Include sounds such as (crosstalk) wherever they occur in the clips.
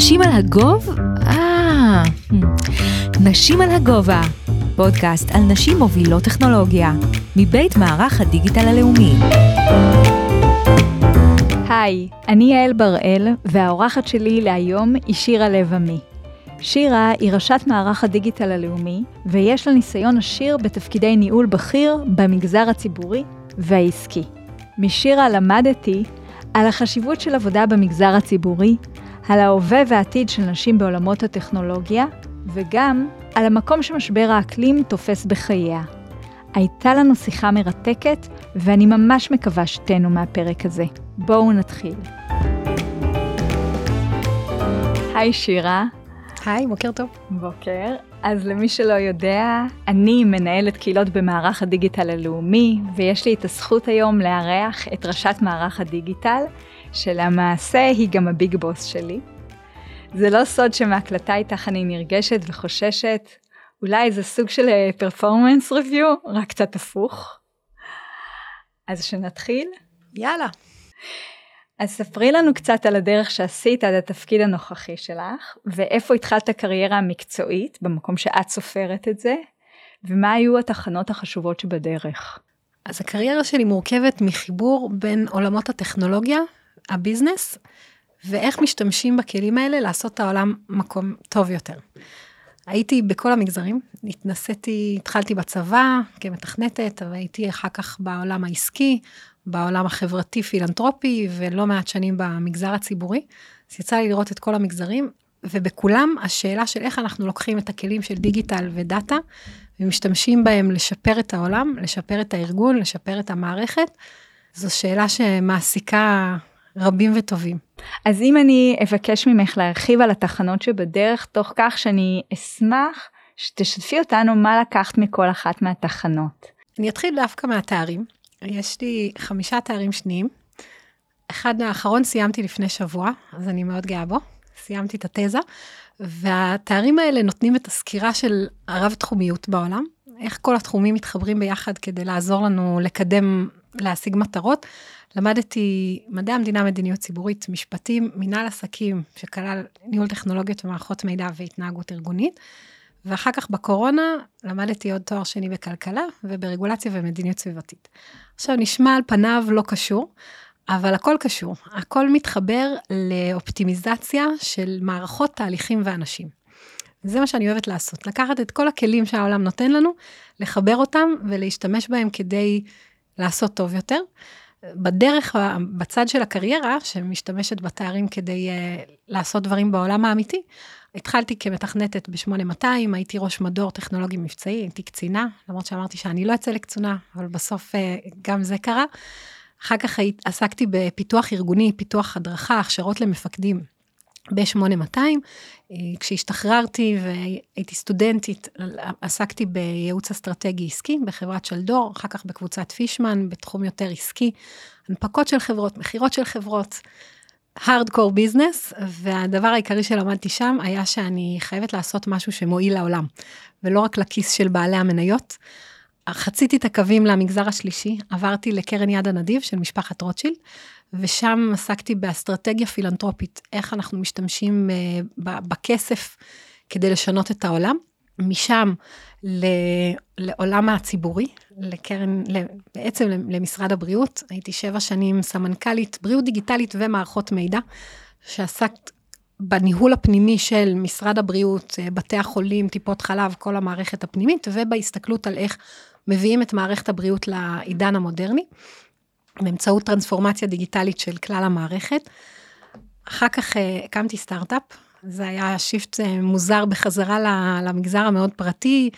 נשים על הגוב? אה, נשים על הגובה, פודקאסט על נשים מובילות טכנולוגיה, מבית מערך הדיגיטל הלאומי. היי, אני יעל בראל, והאורחת שלי להיום היא שירה לב עמי. שירה היא ראשת מערך הדיגיטל הלאומי, ויש לה ניסיון עשיר בתפקידי ניהול בכיר במגזר הציבורי והעסקי. משירה למדתי על החשיבות של עבודה במגזר הציבורי, על ההווה והעתיד של נשים בעולמות הטכנולוגיה, וגם על המקום שמשבר האקלים תופס בחייה. הייתה לנו שיחה מרתקת, ואני ממש מקווה שתהנו מהפרק הזה. בואו נתחיל. היי שירה. היי, בוקר טוב. בוקר. אז למי שלא יודע, אני מנהלת קהילות במערך הדיגיטל הלאומי, ויש לי את הזכות היום לארח את ראשת מערך הדיגיטל, שלמעשה היא גם הביג בוס שלי. זה לא סוד שמהקלטה איתך אני נרגשת וחוששת, אולי זה סוג של פרפורמנס ריוויו, רק קצת הפוך. אז שנתחיל? יאללה. אז ספרי לנו קצת על הדרך שעשית עד התפקיד הנוכחי שלך, ואיפה התחלת הקריירה המקצועית, במקום שאת סופרת את זה, ומה היו התחנות החשובות שבדרך. אז הקריירה שלי מורכבת מחיבור בין עולמות הטכנולוגיה, הביזנס, ואיך משתמשים בכלים האלה לעשות את העולם מקום טוב יותר. הייתי בכל המגזרים, התנסיתי, התחלתי בצבא כמתכנתת, והייתי אחר כך בעולם העסקי, בעולם החברתי-פילנטרופי, ולא מעט שנים במגזר הציבורי. אז יצא לי לראות את כל המגזרים, ובכולם השאלה של איך אנחנו לוקחים את הכלים של דיגיטל ודאטה, ומשתמשים בהם לשפר את העולם, לשפר את הארגון, לשפר את המערכת, זו שאלה שמעסיקה רבים וטובים. אז אם אני אבקש ממך להרחיב על התחנות שבדרך, תוך כך שאני אשמח שתשתפי אותנו מה לקחת מכל אחת מהתחנות. אני אתחיל דווקא מהתארים. יש לי חמישה תארים שניים. אחד האחרון סיימתי לפני שבוע, אז אני מאוד גאה בו. סיימתי את התזה, והתארים האלה נותנים את הסקירה של הרב-תחומיות בעולם, איך כל התחומים מתחברים ביחד כדי לעזור לנו לקדם, להשיג מטרות. למדתי מדעי המדינה, מדיניות ציבורית, משפטים, מנהל עסקים, שכלל ניהול טכנולוגיות ומערכות מידע והתנהגות ארגונית. ואחר כך בקורונה למדתי עוד תואר שני בכלכלה וברגולציה ומדיניות סביבתית. עכשיו נשמע על פניו לא קשור, אבל הכל קשור, הכל מתחבר לאופטימיזציה של מערכות, תהליכים ואנשים. זה מה שאני אוהבת לעשות, לקחת את כל הכלים שהעולם נותן לנו, לחבר אותם ולהשתמש בהם כדי לעשות טוב יותר. בדרך, בצד של הקריירה, שמשתמשת בתארים כדי uh, לעשות דברים בעולם האמיתי, התחלתי כמתכנתת ב-8200, הייתי ראש מדור טכנולוגי מבצעי, הייתי קצינה, למרות שאמרתי שאני לא אצא לקצונה, אבל בסוף uh, גם זה קרה. אחר כך עסקתי בפיתוח ארגוני, פיתוח הדרכה, הכשרות למפקדים ב-8200. אה, כשהשתחררתי והייתי סטודנטית, עסקתי בייעוץ אסטרטגי עסקי בחברת שלדור, אחר כך בקבוצת פישמן, בתחום יותר עסקי, הנפקות של חברות, מכירות של חברות, הארדקור ביזנס, והדבר העיקרי שלמדתי שם היה שאני חייבת לעשות משהו שמועיל לעולם, ולא רק לכיס של בעלי המניות. חציתי את הקווים למגזר השלישי, עברתי לקרן יד הנדיב של משפחת רוטשילד, ושם עסקתי באסטרטגיה פילנטרופית, איך אנחנו משתמשים uh, בכסף כדי לשנות את העולם. משם ל, לעולם הציבורי, לקרן, בעצם למשרד הבריאות. הייתי שבע שנים סמנכ"לית בריאות דיגיטלית ומערכות מידע, שעסקת בניהול הפנימי של משרד הבריאות, אה, בתי החולים, טיפות חלב, כל המערכת הפנימית, ובהסתכלות על איך מביאים את מערכת הבריאות לעידן המודרני, באמצעות טרנספורמציה דיגיטלית של כלל המערכת. אחר כך אה, הקמתי סטארט-אפ, זה היה shift אה, מוזר בחזרה למגזר המאוד פרטי,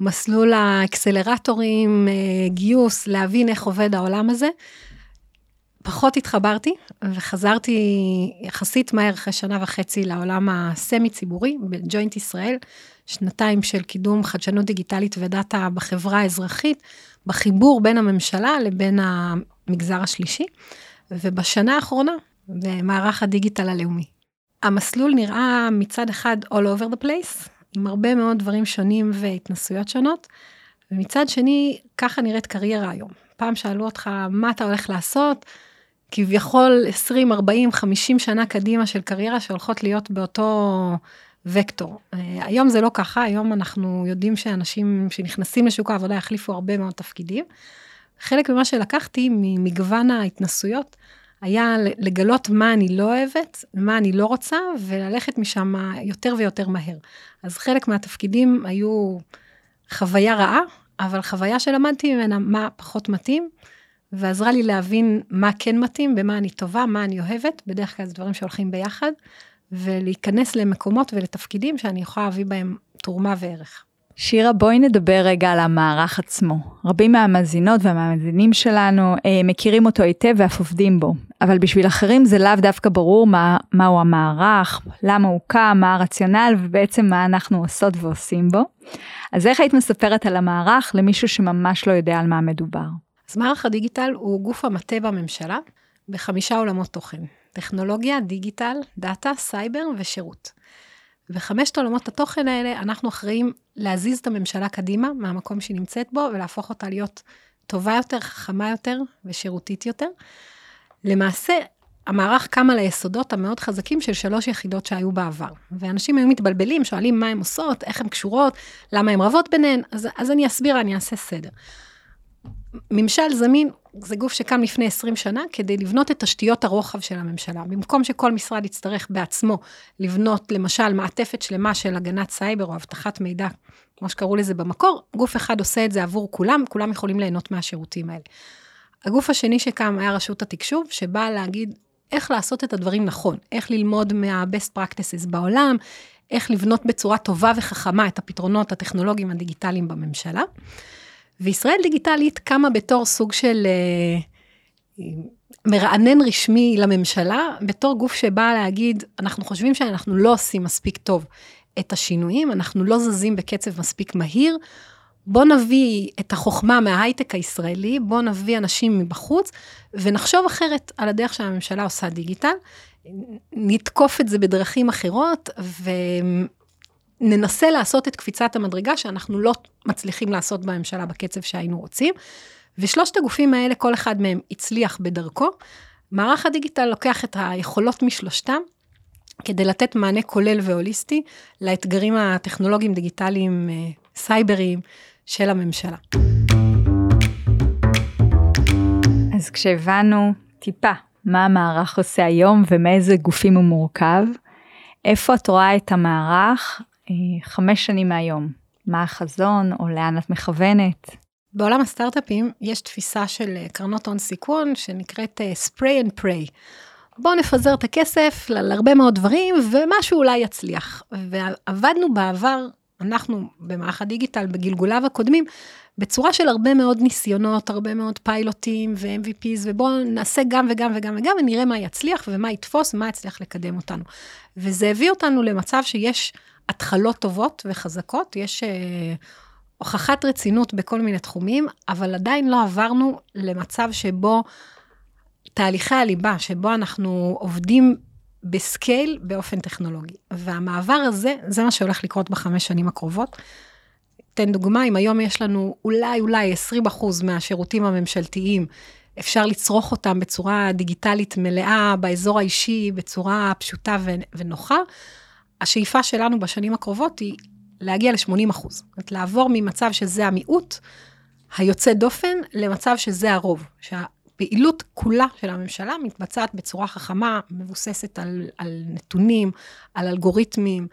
מסלול האקסלרטורים, אה, גיוס, להבין איך עובד העולם הזה. פחות התחברתי וחזרתי יחסית מהר אחרי שנה וחצי לעולם הסמי-ציבורי בג'וינט ישראל, שנתיים של קידום חדשנות דיגיטלית ודאטה בחברה האזרחית, בחיבור בין הממשלה לבין המגזר השלישי, ובשנה האחרונה במערך הדיגיטל הלאומי. המסלול נראה מצד אחד all over the place, עם הרבה מאוד דברים שונים והתנסויות שונות, ומצד שני, ככה נראית קריירה היום. פעם שאלו אותך, מה אתה הולך לעשות? כביכול 20, 40, 50 שנה קדימה של קריירה שהולכות להיות באותו וקטור. אה, היום זה לא ככה, היום אנחנו יודעים שאנשים שנכנסים לשוק העבודה יחליפו הרבה מאוד תפקידים. חלק ממה שלקחתי ממגוון ההתנסויות היה לגלות מה אני לא אוהבת, מה אני לא רוצה, וללכת משם יותר ויותר מהר. אז חלק מהתפקידים היו חוויה רעה, אבל חוויה שלמדתי ממנה מה פחות מתאים, ועזרה לי להבין מה כן מתאים, במה אני טובה, מה אני אוהבת, בדרך כלל זה דברים שהולכים ביחד, ולהיכנס למקומות ולתפקידים שאני יכולה להביא בהם תרומה וערך. שירה, בואי נדבר רגע על המערך עצמו. רבים מהמאזינות והמאזינים שלנו אה, מכירים אותו היטב ואף עובדים בו, אבל בשביל אחרים זה לאו דווקא ברור מה, מהו המערך, למה הוא קם, מה הרציונל ובעצם מה אנחנו עושות ועושים בו. אז איך היית מספרת על המערך למישהו שממש לא יודע על מה מדובר? אז מערך הדיגיטל הוא גוף המטה בממשלה בחמישה עולמות תוכן, טכנולוגיה, דיגיטל, דאטה, סייבר ושירות. בחמשת עולמות התוכן האלה אנחנו אחראים להזיז את הממשלה קדימה מהמקום שהיא נמצאת בו ולהפוך אותה להיות טובה יותר, חכמה יותר ושירותית יותר. למעשה, המערך קם על היסודות המאוד חזקים של שלוש יחידות שהיו בעבר. ואנשים היו מתבלבלים, שואלים מה הן עושות, איך הן קשורות, למה הן רבות ביניהן, אז, אז אני אסביר, אני אעשה סדר. ממשל זמין זה גוף שקם לפני 20 שנה כדי לבנות את תשתיות הרוחב של הממשלה. במקום שכל משרד יצטרך בעצמו לבנות, למשל, מעטפת שלמה של הגנת סייבר או אבטחת מידע, כמו שקראו לזה במקור, גוף אחד עושה את זה עבור כולם, כולם יכולים ליהנות מהשירותים האלה. הגוף השני שקם היה רשות התקשוב, שבא להגיד איך לעשות את הדברים נכון, איך ללמוד מה-best practices בעולם, איך לבנות בצורה טובה וחכמה את הפתרונות הטכנולוגיים הדיגיטליים בממשלה. וישראל דיגיטלית קמה בתור סוג של אה, מרענן רשמי לממשלה, בתור גוף שבא להגיד, אנחנו חושבים שאנחנו לא עושים מספיק טוב את השינויים, אנחנו לא זזים בקצב מספיק מהיר, בוא נביא את החוכמה מההייטק הישראלי, בוא נביא אנשים מבחוץ, ונחשוב אחרת על הדרך שהממשלה עושה דיגיטל. נתקוף את זה בדרכים אחרות, וננסה לעשות את קפיצת המדרגה שאנחנו לא מצליחים לעשות בממשלה בקצב שהיינו רוצים. ושלושת הגופים האלה, כל אחד מהם הצליח בדרכו. מערך הדיגיטל לוקח את היכולות משלושתם, כדי לתת מענה כולל והוליסטי לאתגרים הטכנולוגיים, דיגיטליים, אה, סייבריים של הממשלה. אז כשהבנו טיפה מה המערך עושה היום ומאיזה גופים הוא מורכב, איפה את רואה את המערך חמש שנים מהיום? מה החזון או לאן את מכוונת? בעולם הסטארט-אפים יש תפיסה של אה, קרנות הון סיכון שנקראת אה, spray and pray. בואו נפזר את הכסף על הרבה מאוד דברים ומשהו אולי יצליח. ועבדנו בעבר, אנחנו במערך הדיגיטל, בגלגוליו הקודמים, בצורה של הרבה מאוד ניסיונות, הרבה מאוד פיילוטים ו-MVPs, ובואו נעשה גם וגם וגם וגם, ונראה מה יצליח ומה יתפוס ומה יצליח לקדם אותנו. וזה הביא אותנו למצב שיש התחלות טובות וחזקות, יש אה, הוכחת רצינות בכל מיני תחומים, אבל עדיין לא עברנו למצב שבו תהליכי הליבה, שבו אנחנו עובדים בסקייל באופן טכנולוגי. והמעבר הזה, זה מה שהולך לקרות בחמש שנים הקרובות. אתן דוגמה, אם היום יש לנו אולי, אולי 20 אחוז מהשירותים הממשלתיים, אפשר לצרוך אותם בצורה דיגיטלית מלאה, באזור האישי, בצורה פשוטה ונוחה, השאיפה שלנו בשנים הקרובות היא להגיע ל-80 אחוז. זאת אומרת, לעבור ממצב שזה המיעוט היוצא דופן, למצב שזה הרוב. שהפעילות כולה של הממשלה מתבצעת בצורה חכמה, מבוססת על, על נתונים, על אלגוריתמים,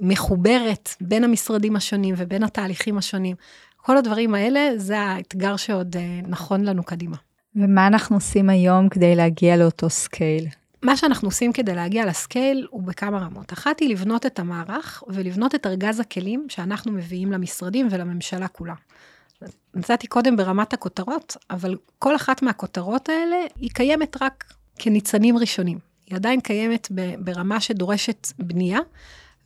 מחוברת בין המשרדים השונים ובין התהליכים השונים. כל הדברים האלה, זה האתגר שעוד אה, נכון לנו קדימה. ומה אנחנו עושים היום כדי להגיע לאותו scale? מה שאנחנו עושים כדי להגיע לסקייל הוא בכמה רמות. אחת היא לבנות את המערך ולבנות את ארגז הכלים שאנחנו מביאים למשרדים ולממשלה כולה. נצאתי קודם ברמת הכותרות, אבל כל אחת מהכותרות האלה היא קיימת רק כניצנים ראשונים. היא עדיין קיימת ברמה שדורשת בנייה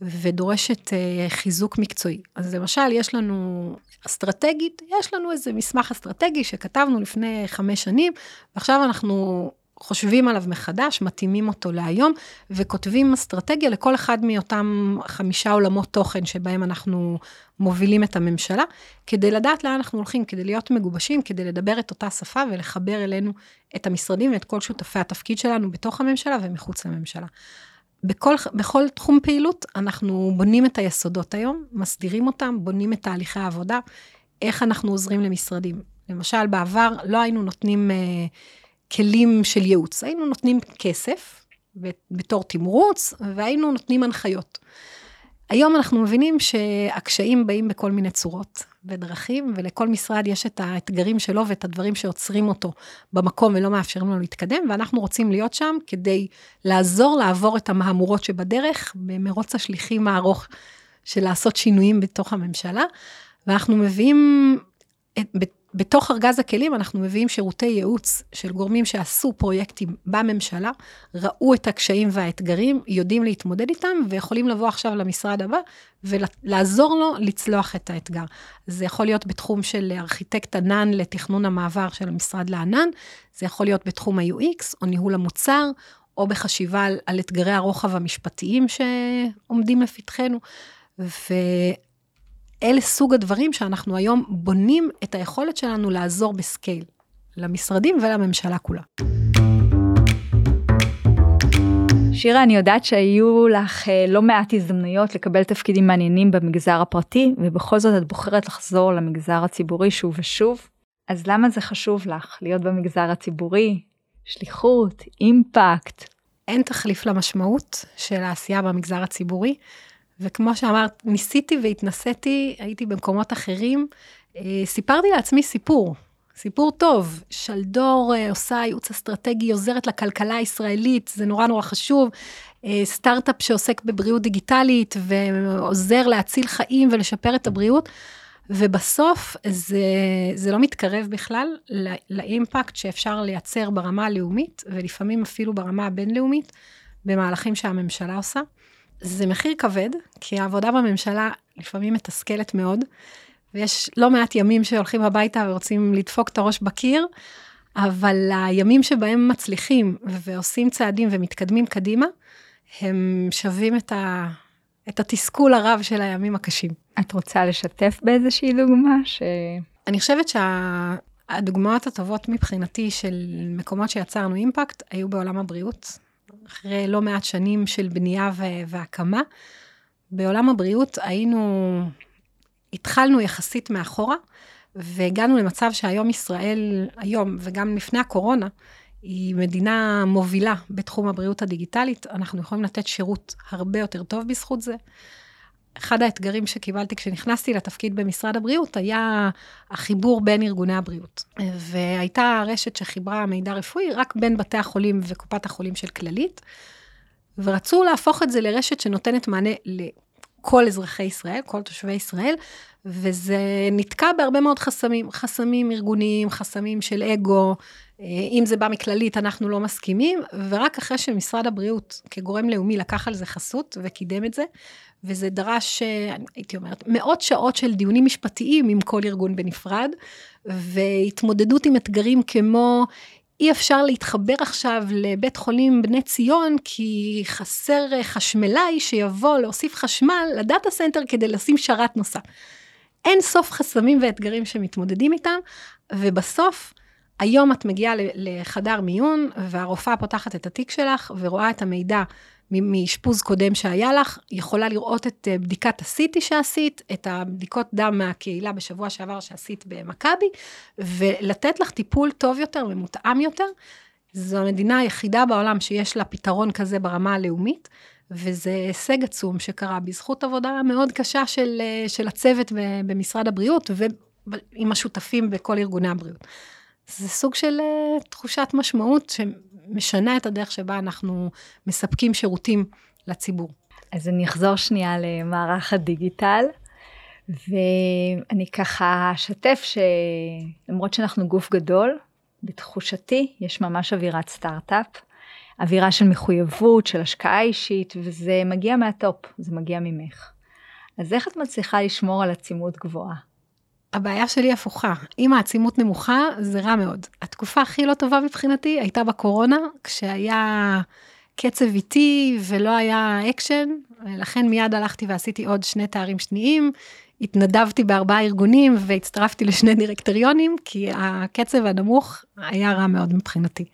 ודורשת uh, חיזוק מקצועי. אז למשל, יש לנו אסטרטגית, יש לנו איזה מסמך אסטרטגי שכתבנו לפני חמש שנים, ועכשיו אנחנו חושבים עליו מחדש, מתאימים אותו להיום, וכותבים אסטרטגיה לכל אחד מאותם חמישה עולמות תוכן שבהם אנחנו מובילים את הממשלה, כדי לדעת לאן אנחנו הולכים, כדי להיות מגובשים, כדי לדבר את אותה שפה ולחבר אלינו את המשרדים ואת כל שותפי התפקיד שלנו בתוך הממשלה ומחוץ לממשלה. בכל, בכל תחום פעילות אנחנו בונים את היסודות היום, מסדירים אותם, בונים את תהליכי העבודה, איך אנחנו עוזרים למשרדים. למשל, בעבר לא היינו נותנים אה, כלים של ייעוץ, היינו נותנים כסף בתור תמרוץ, והיינו נותנים הנחיות. היום אנחנו מבינים שהקשיים באים בכל מיני צורות ודרכים, ולכל משרד יש את האתגרים שלו ואת הדברים שעוצרים אותו במקום ולא מאפשרים לנו להתקדם, ואנחנו רוצים להיות שם כדי לעזור לעבור את המהמורות שבדרך, במרוץ השליחים הארוך של לעשות שינויים בתוך הממשלה. ואנחנו מביאים את, בתוך ארגז הכלים אנחנו מביאים שירותי ייעוץ של גורמים שעשו פרויקטים בממשלה, ראו את הקשיים והאתגרים, יודעים להתמודד איתם, ויכולים לבוא עכשיו למשרד הבא ולעזור לו לצלוח את האתגר. זה יכול להיות בתחום של ארכיטקט ענן לתכנון המעבר של המשרד לענן, זה יכול להיות בתחום ה-UX או ניהול המוצר, או בחשיבה על, על אתגרי הרוחב המשפטיים שעומדים לפתחנו. אלה סוג הדברים שאנחנו היום בונים את היכולת שלנו לעזור בסקייל למשרדים ולממשלה כולה. שירה, אני יודעת שהיו לך אה, לא מעט הזדמנויות לקבל תפקידים מעניינים במגזר הפרטי, ובכל זאת את בוחרת לחזור למגזר הציבורי שוב ושוב. אז למה זה חשוב לך להיות במגזר הציבורי? שליחות, אימפקט. אין תחליף למשמעות של העשייה במגזר הציבורי. וכמו שאמרת, ניסיתי והתנסיתי, הייתי במקומות אחרים. אה, סיפרתי לעצמי סיפור, סיפור טוב. שלדור אה, עושה ייעוץ אסטרטגי, עוזרת לכלכלה הישראלית, זה נורא נורא חשוב. אה, סטארט-אפ שעוסק בבריאות דיגיטלית ועוזר להציל חיים ולשפר את הבריאות. ובסוף זה, זה לא מתקרב בכלל לאימפקט שאפשר לייצר ברמה הלאומית, ולפעמים אפילו ברמה הבינלאומית, במהלכים שהממשלה עושה. זה מחיר כבד, כי העבודה בממשלה לפעמים מתסכלת מאוד, ויש לא מעט ימים שהולכים הביתה ורוצים לדפוק את הראש בקיר, אבל הימים שבהם מצליחים ועושים צעדים ומתקדמים קדימה, הם שווים את, ה... את התסכול הרב של הימים הקשים. את רוצה לשתף באיזושהי דוגמה? ש... אני חושבת שהדוגמאות שה... הטובות מבחינתי של מקומות שיצרנו אימפקט היו בעולם הבריאות. אחרי לא מעט שנים של בנייה והקמה. בעולם הבריאות היינו, התחלנו יחסית מאחורה, והגענו למצב שהיום ישראל, היום וגם לפני הקורונה, היא מדינה מובילה בתחום הבריאות הדיגיטלית. אנחנו יכולים לתת שירות הרבה יותר טוב בזכות זה. אחד האתגרים שקיבלתי כשנכנסתי לתפקיד במשרד הבריאות היה החיבור בין ארגוני הבריאות. והייתה רשת שחיברה מידע רפואי רק בין בתי החולים וקופת החולים של כללית, ורצו להפוך את זה לרשת שנותנת מענה לכל אזרחי ישראל, כל תושבי ישראל, וזה נתקע בהרבה מאוד חסמים, חסמים ארגוניים, חסמים של אגו, אם זה בא מכללית, אנחנו לא מסכימים, ורק אחרי שמשרד הבריאות כגורם לאומי לקח על זה חסות וקידם את זה, וזה דרש, הייתי אומרת, מאות שעות של דיונים משפטיים עם כל ארגון בנפרד, והתמודדות עם אתגרים כמו אי אפשר להתחבר עכשיו לבית חולים בני ציון, כי חסר חשמלאי שיבוא להוסיף חשמל ל data center כדי לשים שרת נוסף. אין סוף חסמים ואתגרים שמתמודדים איתם, ובסוף, היום את מגיעה לחדר מיון, והרופאה פותחת את התיק שלך ורואה את המידע מאשפוז קודם שהיה לך, יכולה לראות את אה, בדיקת ה-CT שעשית, את הבדיקות דם מהקהילה בשבוע שעבר שעשית במכבי, ולתת לך טיפול טוב יותר ומותאם יותר. זו המדינה היחידה בעולם שיש לה פתרון כזה ברמה הלאומית, וזה הישג עצום שקרה בזכות עבודה מאוד קשה של, אה, של הצוות במשרד הבריאות ועם השותפים בכל ארגוני הבריאות. זה סוג של uh, תחושת משמעות משנה את הדרך שבה אנחנו מספקים שירותים לציבור. אז אני אחזור שנייה למערך הדיגיטל, ואני ככה אשתף שלמרות שאנחנו גוף גדול, בתחושתי יש ממש אווירת סטארט-אפ, אווירה של מחויבות, של השקעה אישית, וזה מגיע מהטופ, זה מגיע ממך. אז איך את מצליחה לשמור על עצימות גבוהה? הבעיה שלי הפוכה. אם העצימות נמוכה, זה רע מאוד. התקופה הכי לא טובה מבחינתי הייתה בקורונה, כשהיה קצב איטי ולא היה אקשן, לכן מיד הלכתי ועשיתי עוד שני תארים שניים. התנדבתי בארבעה ארגונים והצטרפתי לשני דירקטוריונים, כי הקצב הנמוך היה רע מאוד מבחינתי.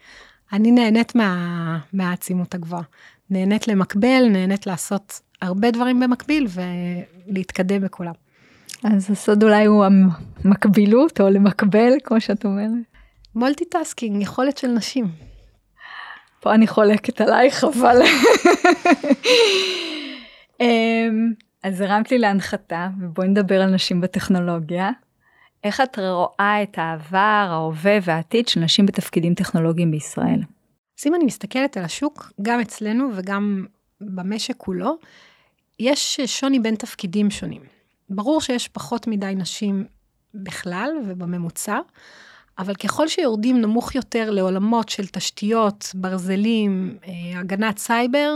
אני נהנית מה, מהעצימות הגבוהה. נהנית למקבל, נהנית לעשות הרבה דברים במקביל ולהתקדם בכולם. אז הסוד אולי הוא המקבילות או למקבל, כמו שאת אומרת. multitasking, יכולת של נשים. פה אני חולקת עלייך, אבל... אמ, אז הרמת לי להנחתה, ובואי נדבר על נשים בטכנולוגיה. איך את רואה את העבר, ההווה והעתיד של נשים בתפקידים טכנולוגיים בישראל? אז אם אני מסתכלת על השוק, גם אצלנו וגם במשק כולו, יש שוני בין תפקידים שונים. ברור שיש פחות מדי נשים בכלל ובממוצע, אבל ככל שיורדים נמוך יותר לעולמות של תשתיות, ברזלים, אה, הגנת סייבר,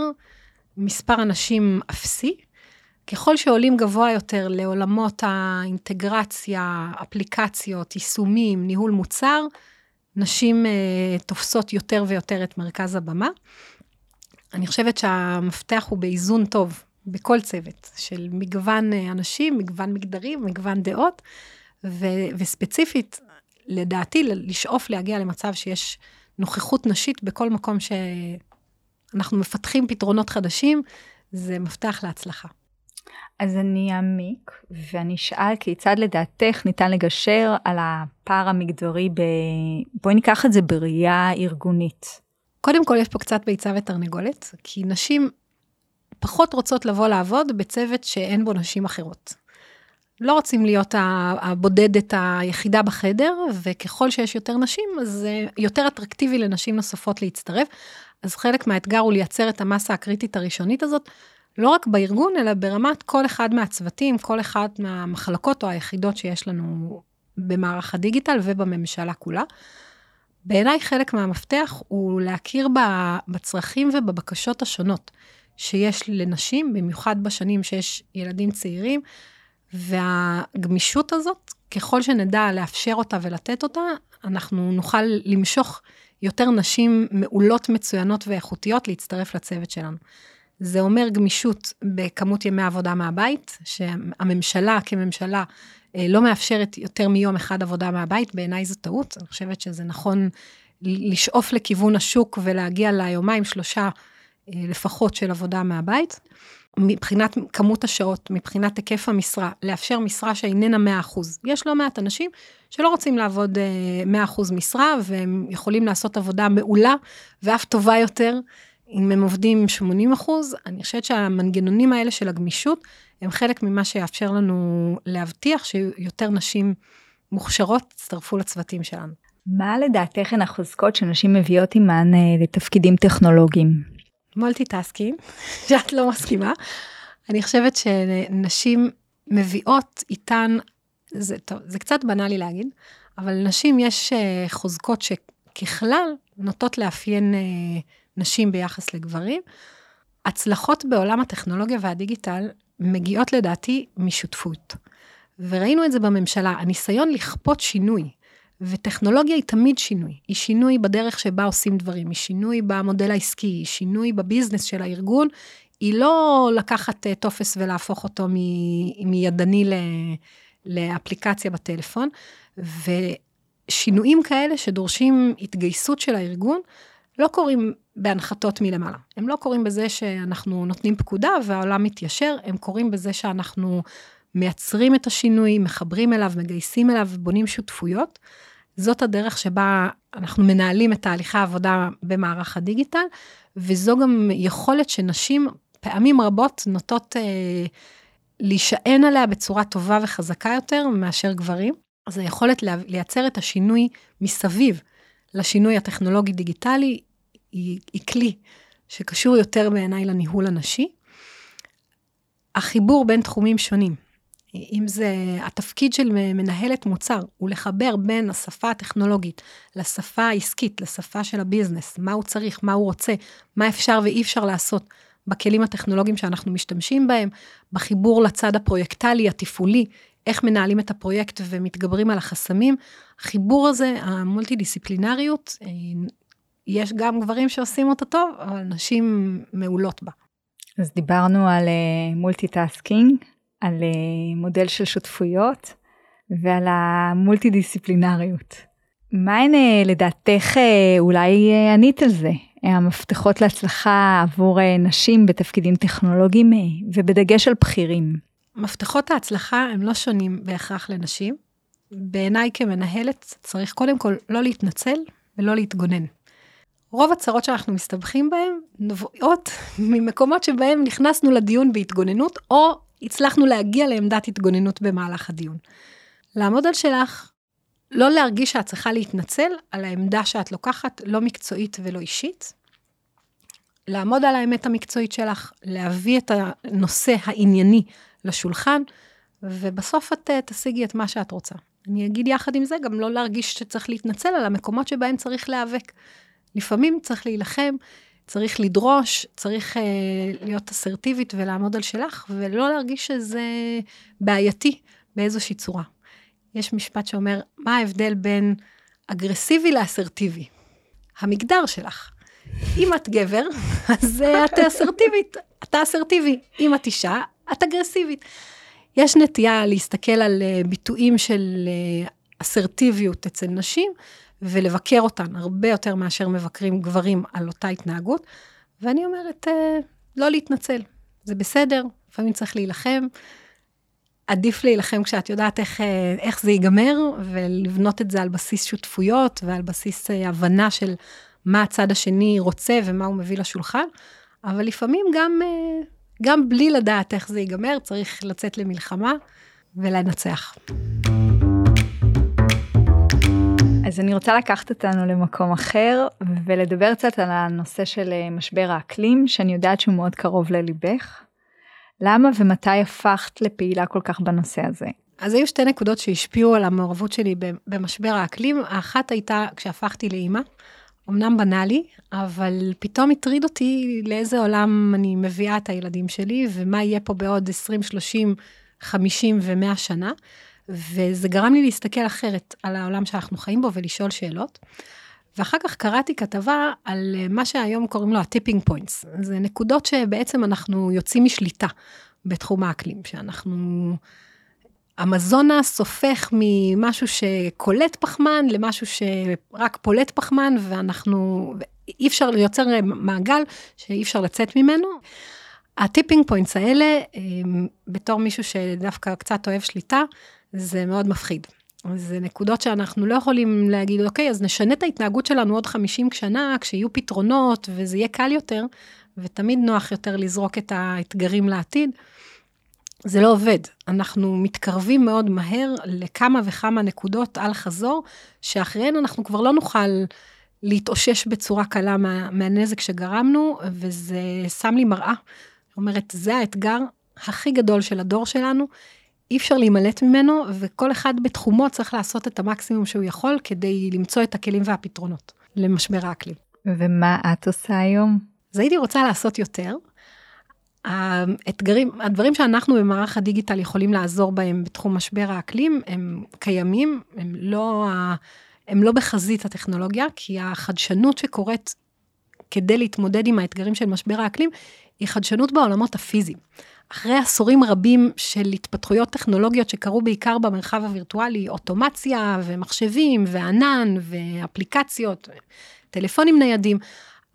מספר הנשים אפסי. ככל שעולים גבוה יותר לעולמות האינטגרציה, אפליקציות, יישומים, ניהול מוצר, נשים uh, תופסות יותר ויותר את מרכז הבמה. אני חושבת שהמפתח הוא באיזון טוב בכל צוות של מגוון uh, אנשים, מגוון מגדרים, מגוון דעות, ו- וספציפית, לדעתי, לשאוף להגיע למצב שיש נוכחות נשית בכל מקום שאנחנו מפתחים פתרונות חדשים, זה מפתח להצלחה. אז אני אעמיק ואני אשאל כיצד לדעתך ניתן לגשר על הפער המגדרי ב... בואי ניקח את זה בראייה ארגונית. קודם כל יש פה קצת ביצה ותרנגולת, כי נשים פחות רוצות לבוא לעבוד בצוות שאין בו נשים אחרות. לא רוצים להיות הבודדת היחידה בחדר, וככל שיש יותר נשים, אז זה יותר אטרקטיבי לנשים נוספות להצטרף. אז חלק מהאתגר הוא לייצר את המסה הקריטית הראשונית הזאת, לא רק בארגון, אלא ברמת כל אחד מהצוותים, כל אחד מהמחלקות או היחידות שיש לנו במערך הדיגיטל ובממשלה כולה. בעיניי חלק מהמפתח הוא להכיר בצרכים ובבקשות השונות שיש לנשים, במיוחד בשנים שיש ילדים צעירים, והגמישות הזאת, ככל שנדע לאפשר אותה ולתת אותה, אנחנו נוכל למשוך יותר נשים מעולות, מצוינות ואיכותיות להצטרף לצוות שלנו. זה אומר גמישות בכמות ימי עבודה מהבית, שהממשלה כממשלה אה, לא מאפשרת יותר מיום אחד עבודה מהבית, בעיניי זו טעות, אני חושבת שזה נכון לשאוף לכיוון השוק ולהגיע ליומיים שלושה לפחות של עבודה מהבית. מבחינת כמות השעות, מבחינת היקף המשרה, לאפשר משרה שאיננה 100%. יש לא מעט אנשים שלא רוצים לעבוד 100% אה, משרה, והם יכולים לעשות עבודה מעולה ואף טובה יותר אם הם עובדים 80 אחוז, אני חושבת שהמנגנונים האלה של הגמישות, הם חלק ממה שיאפשר לנו להבטיח שיותר נשים מוכשרות יצטרפו לצוותים שלנו. מה לדעתך הן החוזקות שנשים מביאות עימן אה, לתפקידים טכנולוגיים? multitasking, (laughs) שאת לא מסכימה. אני חושבת שנשים מביאות איתן, זה, טוב, זה קצת בנאלי להגיד, אבל לנשים יש אה, חוזקות שככלל נוטות לאפיין אה, נשים ביחס לגברים. הצלחות בעולם הטכנולוגיה והדיגיטל מגיעות לדעתי משותפות. וראינו את זה בממשלה, הניסיון לכפות שינוי, וטכנולוגיה היא תמיד שינוי. היא שינוי בדרך שבה עושים דברים, היא שינוי במודל העסקי, היא שינוי בביזנס של הארגון, היא לא לקחת אה, טופס ולהפוך אותו מידני לאפליקציה בטלפון, ושינויים כאלה שדורשים התגייסות של הארגון, לא קורים בהנחתות מלמעלה. הם לא קורים בזה שאנחנו נותנים פקודה והעולם מתיישר, הם קורים בזה שאנחנו מייצרים את השינוי, מחברים אליו, מגייסים אליו, בונים שותפויות. זאת הדרך שבה אנחנו מנהלים את תהליכי העבודה במערך הדיגיטל, וזו גם יכולת שנשים פעמים רבות נוטות אה, להישען עליה בצורה טובה וחזקה יותר מאשר גברים. אז היכולת לייצר את השינוי מסביב לשינוי הטכנולוגי-דיגיטלי היא, היא כלי שקשור יותר בעיניי לניהול הנשי. החיבור בין תחומים שונים, אם זה התפקיד של מנהלת מוצר, הוא לחבר בין השפה הטכנולוגית לשפה העסקית, לשפה של הביזנס, מה הוא צריך, מה הוא רוצה, מה אפשר ואי אפשר לעשות בכלים הטכנולוגיים שאנחנו משתמשים בהם, בחיבור לצד הפרויקטלי, התפעולי, איך מנהלים את הפרויקט ומתגברים על החסמים. החיבור הזה, המולטי-דיסציפלינריות, אה, יש גם גברים שעושים אותה טוב, אבל נשים מעולות בה. אז דיברנו על multitasking, אה, על uh, מודל של שותפויות ועל המולטי-דיסציפלינריות. מהן אה, לדעתך, אה, אולי ענית על זה, המפתחות להצלחה עבור נשים בתפקידים טכנולוגיים ובדגש על בכירים? מפתחות ההצלחה הם לא שונים בהכרח לנשים. בעיניי כמנהלת צריך קודם כל לא להתנצל ולא להתגונן. רוב הצרות שאנחנו מסתבכים בהן נובעות ממקומות שבהם נכנסנו לדיון בהתגוננות, או הצלחנו להגיע לעמדת התגוננות במהלך הדיון. לעמוד על שלך, לא להרגיש שאת צריכה להתנצל על העמדה שאת לוקחת, לא מקצועית ולא אישית. לעמוד על האמת המקצועית שלך, להביא את הנושא הענייני לשולחן, ובסוף את אה, תשיגי את מה שאת רוצה. אני אגיד יחד עם זה, גם לא להרגיש שצריך להתנצל על המקומות שבהם צריך להיאבק. לפעמים צריך להילחם, צריך לדרוש, צריך uh, להיות אסרטיבית ולעמוד על שלך, ולא להרגיש שזה בעייתי באיזושהי צורה. יש משפט שאומר, מה ההבדל בין אגרסיבי לאסרטיבי? המגדר שלך. אם את גבר, (laughs) אז uh, את אסרטיבית, אתה אסרטיבי. אם את אישה, את אגרסיבית. יש נטייה להסתכל על uh, ביטויים של אסרטיביות אצל נשים, ולבקר אותן הרבה יותר מאשר מבקרים גברים על אותה התנהגות. ואני אומרת, אה, לא להתנצל, זה בסדר, לפעמים צריך להילחם. עדיף להילחם כשאת יודעת איך, אה, איך זה ייגמר, ולבנות את זה על בסיס שותפויות ועל בסיס אה, הבנה של מה הצד השני רוצה ומה הוא מביא לשולחן. אבל לפעמים גם, גם בלי לדעת איך זה ייגמר, צריך לצאת למלחמה ולנצח. אז אני רוצה לקחת אותנו למקום אחר ולדבר קצת על הנושא של אה, משבר האקלים, שאני יודעת שהוא מאוד קרוב לליבך. למה ומתי הפכת לפעילה כל כך בנושא הזה? אז היו שתי נקודות שהשפיעו על המעורבות שלי במשבר האקלים. האחת הייתה כשהפכתי לאימא. אמנם בנאלי, אבל פתאום הטריד אותי לאיזה עולם אני מביאה את הילדים שלי, ומה יהיה פה בעוד 20, 30, 50 ו-100 שנה. וזה גרם לי להסתכל אחרת על העולם שאנחנו חיים בו ולשאול שאלות. ואחר כך קראתי כתבה על מה שהיום קוראים לו ה tipping points. זה נקודות שבעצם אנחנו יוצאים משליטה בתחום האקלים, שאנחנו... האמזונס הופך ממשהו שקולט פחמן למשהו שרק פולט פחמן, ואנחנו, אי אפשר ליוצר מעגל שאי אפשר לצאת ממנו. ה tipping points האלה, בתור מישהו שדווקא קצת אוהב שליטה, זה מאוד מפחיד. זה נקודות שאנחנו לא יכולים להגיד, אוקיי, אז נשנה את ההתנהגות שלנו עוד 50 שנה, כשיהיו פתרונות וזה יהיה קל יותר, ותמיד נוח יותר לזרוק את האתגרים לעתיד. זה לא עובד. אנחנו מתקרבים מאוד מהר לכמה וכמה נקודות על חזור, שאחריהן אנחנו כבר לא נוכל להתאושש בצורה קלה מה, מהנזק שגרמנו, וזה שם לי מראה. זאת אומרת, זה האתגר הכי גדול של הדור שלנו. אי אפשר להימלט ממנו, וכל אחד בתחומו צריך לעשות את המקסימום שהוא יכול כדי למצוא את הכלים והפתרונות למשבר האקלים. ומה את עושה היום? אז הייתי רוצה לעשות יותר. האתגרים, הדברים שאנחנו במערך הדיגיטל יכולים לעזור בהם בתחום משבר האקלים, הם קיימים, הם לא, הם לא בחזית הטכנולוגיה, כי החדשנות שקורית כדי להתמודד עם האתגרים של משבר האקלים, היא חדשנות בעולמות הפיזיים. אחרי עשורים רבים של התפתחויות טכנולוגיות שקרו בעיקר במרחב הווירטואלי, אוטומציה ומחשבים וענן ואפליקציות, טלפונים ניידים,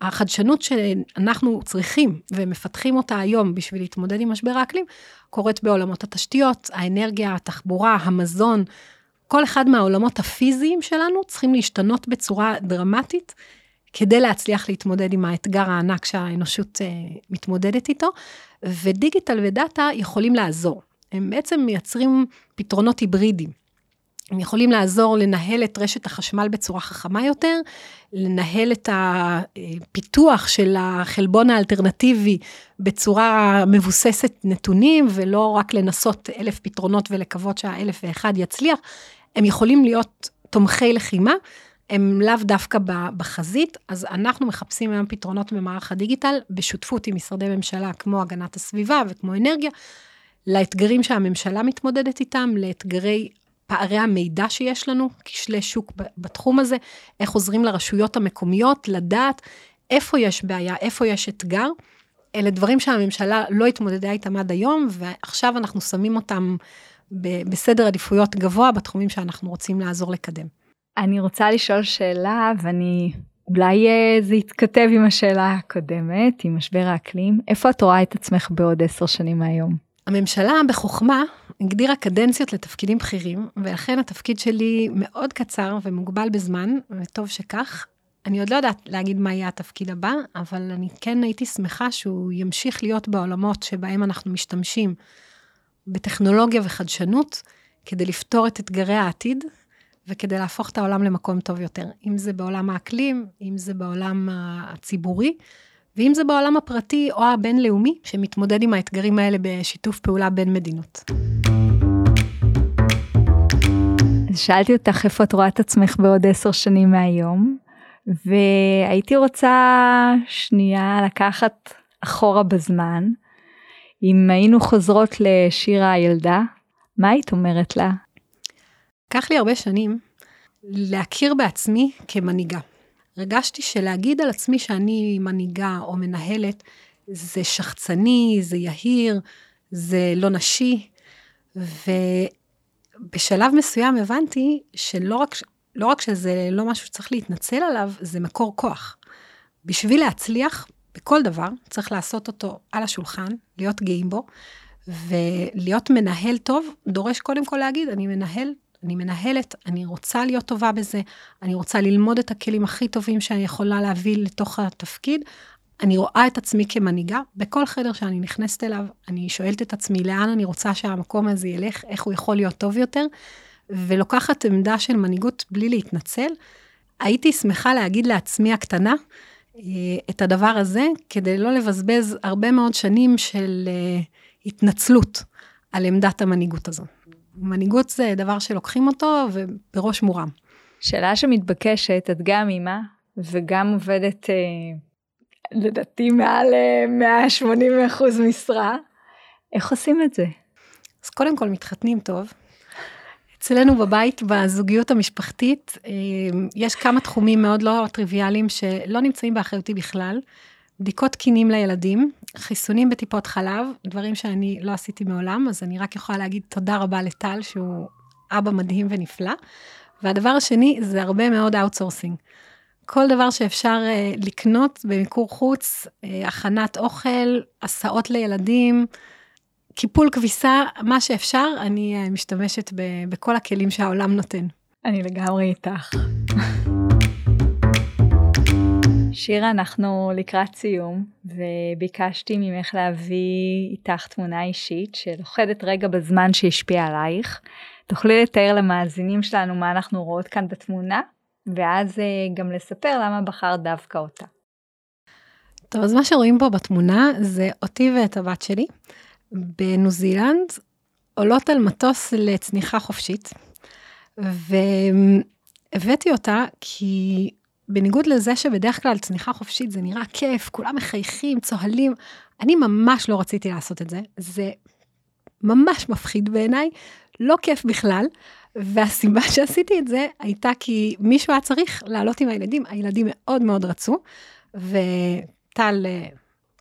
החדשנות שאנחנו צריכים ומפתחים אותה היום בשביל להתמודד עם משבר האקלים, קורית בעולמות התשתיות, האנרגיה, התחבורה, המזון. כל אחד מהעולמות הפיזיים שלנו צריכים להשתנות בצורה דרמטית כדי להצליח להתמודד עם האתגר הענק שהאנושות uh, מתמודדת איתו, ודיגיטל ודאטה יכולים לעזור. הם בעצם מייצרים פתרונות היברידיים. הם יכולים לעזור לנהל את רשת החשמל בצורה חכמה יותר, לנהל את הפיתוח של החלבון האלטרנטיבי בצורה מבוססת נתונים, ולא רק לנסות אלף פתרונות ולקוות שהאלף ואחד יצליח. הם יכולים להיות תומכי לחימה, הם לאו דווקא בחזית, אז אנחנו מחפשים היום פתרונות במערך הדיגיטל, בשותפות עם משרדי ממשלה כמו הגנת הסביבה וכמו אנרגיה, לאתגרים שהממשלה מתמודדת איתם, לאתגרי פערי המידע שיש לנו, כשלי שוק בתחום הזה, איך עוזרים לרשויות המקומיות לדעת איפה יש בעיה, איפה יש אתגר. אלה דברים שהממשלה לא התמודדה איתם עד היום, ועכשיו אנחנו שמים אותם בסדר עדיפויות גבוה בתחומים שאנחנו רוצים לעזור לקדם. אני רוצה לשאול שאלה, ואני, אולי אה, זה יתכתב עם השאלה הקודמת, עם משבר האקלים. איפה את רואה את עצמך בעוד עשר שנים מהיום? הממשלה בחוכמה הגדירה קדנציות לתפקידים בכירים, ולכן התפקיד שלי מאוד קצר ומוגבל בזמן, וטוב שכך. אני עוד לא יודעת להגיד מה יהיה התפקיד הבא, אבל אני כן הייתי שמחה שהוא ימשיך להיות בעולמות שבהם אנחנו משתמשים בטכנולוגיה וחדשנות, כדי לפתור את אתגרי העתיד, וכדי להפוך את העולם למקום טוב יותר. אם זה בעולם האקלים, אם זה בעולם הציבורי, ואם זה בעולם הפרטי או הבינלאומי, שמתמודד עם האתגרים האלה בשיתוף פעולה בין מדינות. אז שאלתי אותך איפה את רואה את עצמך בעוד עשר שנים מהיום, והייתי רוצה שנייה לקחת אחורה בזמן. אם היינו חוזרות לשירה הילדה, מה היית אומרת לה? לקח לי הרבה שנים להכיר בעצמי כמנהיגה. הרגשתי שלהגיד על עצמי שאני מנהיגה או מנהלת, זה שחצני, זה יהיר, זה לא נשי. ובשלב מסוים הבנתי שלא רק, לא רק שזה לא משהו שצריך להתנצל עליו, זה מקור כוח. בשביל להצליח בכל דבר, צריך לעשות אותו על השולחן, להיות גאים בו, ולהיות מנהל טוב, דורש קודם כל להגיד, אני מנהל אני מנהלת, אני רוצה להיות טובה בזה, אני רוצה ללמוד את הכלים הכי טובים שאני יכולה להביא לתוך התפקיד. אני רואה את עצמי כמנהיגה, בכל חדר שאני נכנסת אליו, אני שואלת את עצמי לאן אני רוצה שהמקום הזה ילך, איך הוא יכול להיות טוב יותר, ולוקחת עמדה של מנהיגות בלי להתנצל. הייתי שמחה להגיד לעצמי הקטנה אה, את הדבר הזה, כדי לא לבזבז הרבה מאוד שנים של אה, התנצלות על עמדת המנהיגות הזו. מנהיגות זה דבר שלוקחים אותו ובראש מורם. שאלה שמתבקשת, את גם אימא וגם עובדת אה, לדעתי מעל 180 אה, אחוז משרה, איך עושים את זה? אז קודם כל מתחתנים טוב. אצלנו בבית, בזוגיות המשפחתית, אה, יש כמה תחומים מאוד לא טריוויאליים שלא נמצאים באחריותי בכלל. בדיקות תקינים לילדים, חיסונים בטיפות חלב, דברים שאני לא עשיתי מעולם, אז אני רק יכולה להגיד תודה רבה לטל, שהוא אבא מדהים ונפלא. והדבר השני זה הרבה מאוד outsourcing. כל דבר שאפשר אה, לקנות במיקור חוץ, אה, הכנת אוכל, הסעות לילדים, קיפול כביסה, מה שאפשר, אני אה, משתמשת ב- בכל הכלים שהעולם נותן. אני לגמרי איתך. שירה, אנחנו לקראת סיום, וביקשתי ממך להביא איתך תמונה אישית שלוכדת רגע בזמן שהשפיע עלייך. תוכלי לתאר למאזינים שלנו מה אנחנו רואות כאן בתמונה, ואז אה, גם לספר למה בחרת דווקא אותה. טוב, אז מה שרואים פה בתמונה זה אותי ואת הבת שלי בניו זילנד, עולות על מטוס לצניחה חופשית, והבאתי אותה כי בניגוד לזה שבדרך כלל צניחה חופשית זה נראה כיף, כולם מחייכים, צוהלים, אני ממש לא רציתי לעשות את זה. זה ממש מפחיד בעיניי, לא כיף בכלל. והסיבה (laughs) שעשיתי את זה הייתה כי מישהו היה צריך לעלות עם הילדים, הילדים מאוד מאוד רצו, וטל אה,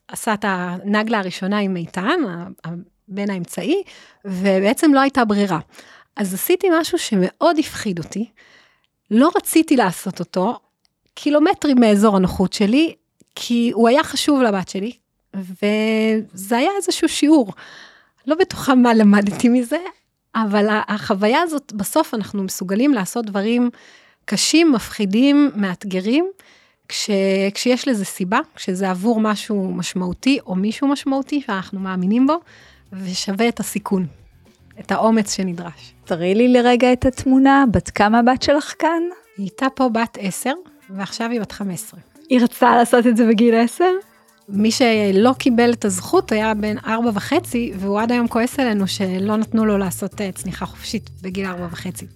עשה את הנגלה הראשונה עם איתן, הבן האמצעי, ובעצם לא הייתה ברירה. אז עשיתי משהו שמאוד הפחיד אותי, לא רציתי לעשות אותו, קילומטרים מאזור הנוחות שלי, כי הוא היה חשוב לבת שלי, וזה היה איזשהו שיעור. לא בטוחה מה למדתי מזה, אבל החוויה הזאת, בסוף אנחנו מסוגלים לעשות דברים קשים, מפחידים, מאתגרים, כש, כשיש לזה סיבה, כשזה עבור משהו משמעותי או מישהו משמעותי שאנחנו מאמינים בו, ושווה את הסיכון, את האומץ שנדרש. תראי לי לרגע את התמונה, בת כמה הבת שלך כאן? היא הייתה פה בת עשר, ועכשיו היא בת 15. היא רצתה לעשות את זה בגיל 10? מי שלא קיבל את הזכות היה בן ארבע וחצי, והוא עד היום כועס עלינו שלא נתנו לו לעשות אה, צניחה חופשית בגיל ארבע וחצי.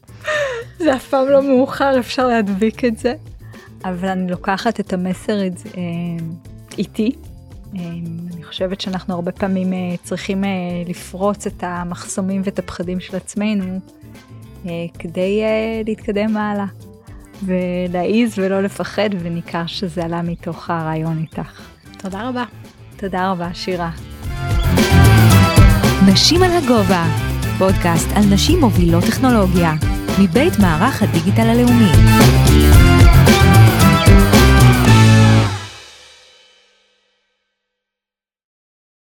זה אף פעם לא מאוחר, אפשר להדביק את זה. אבל אני לוקחת את המסר אה, איתי, אני חושבת שאנחנו הרבה פעמים צריכים לפרוץ את המחסומים ואת הפחדים של עצמנו כדי להתקדם הלאה. ולהעיז ולא לפחד, וניכר שזה עלה מתוך הרעיון איתך. תודה רבה. תודה רבה, שירה. נשים על הגובה, פודקאסט על נשים מובילות טכנולוגיה, מבית מערך הדיגיטל הלאומי.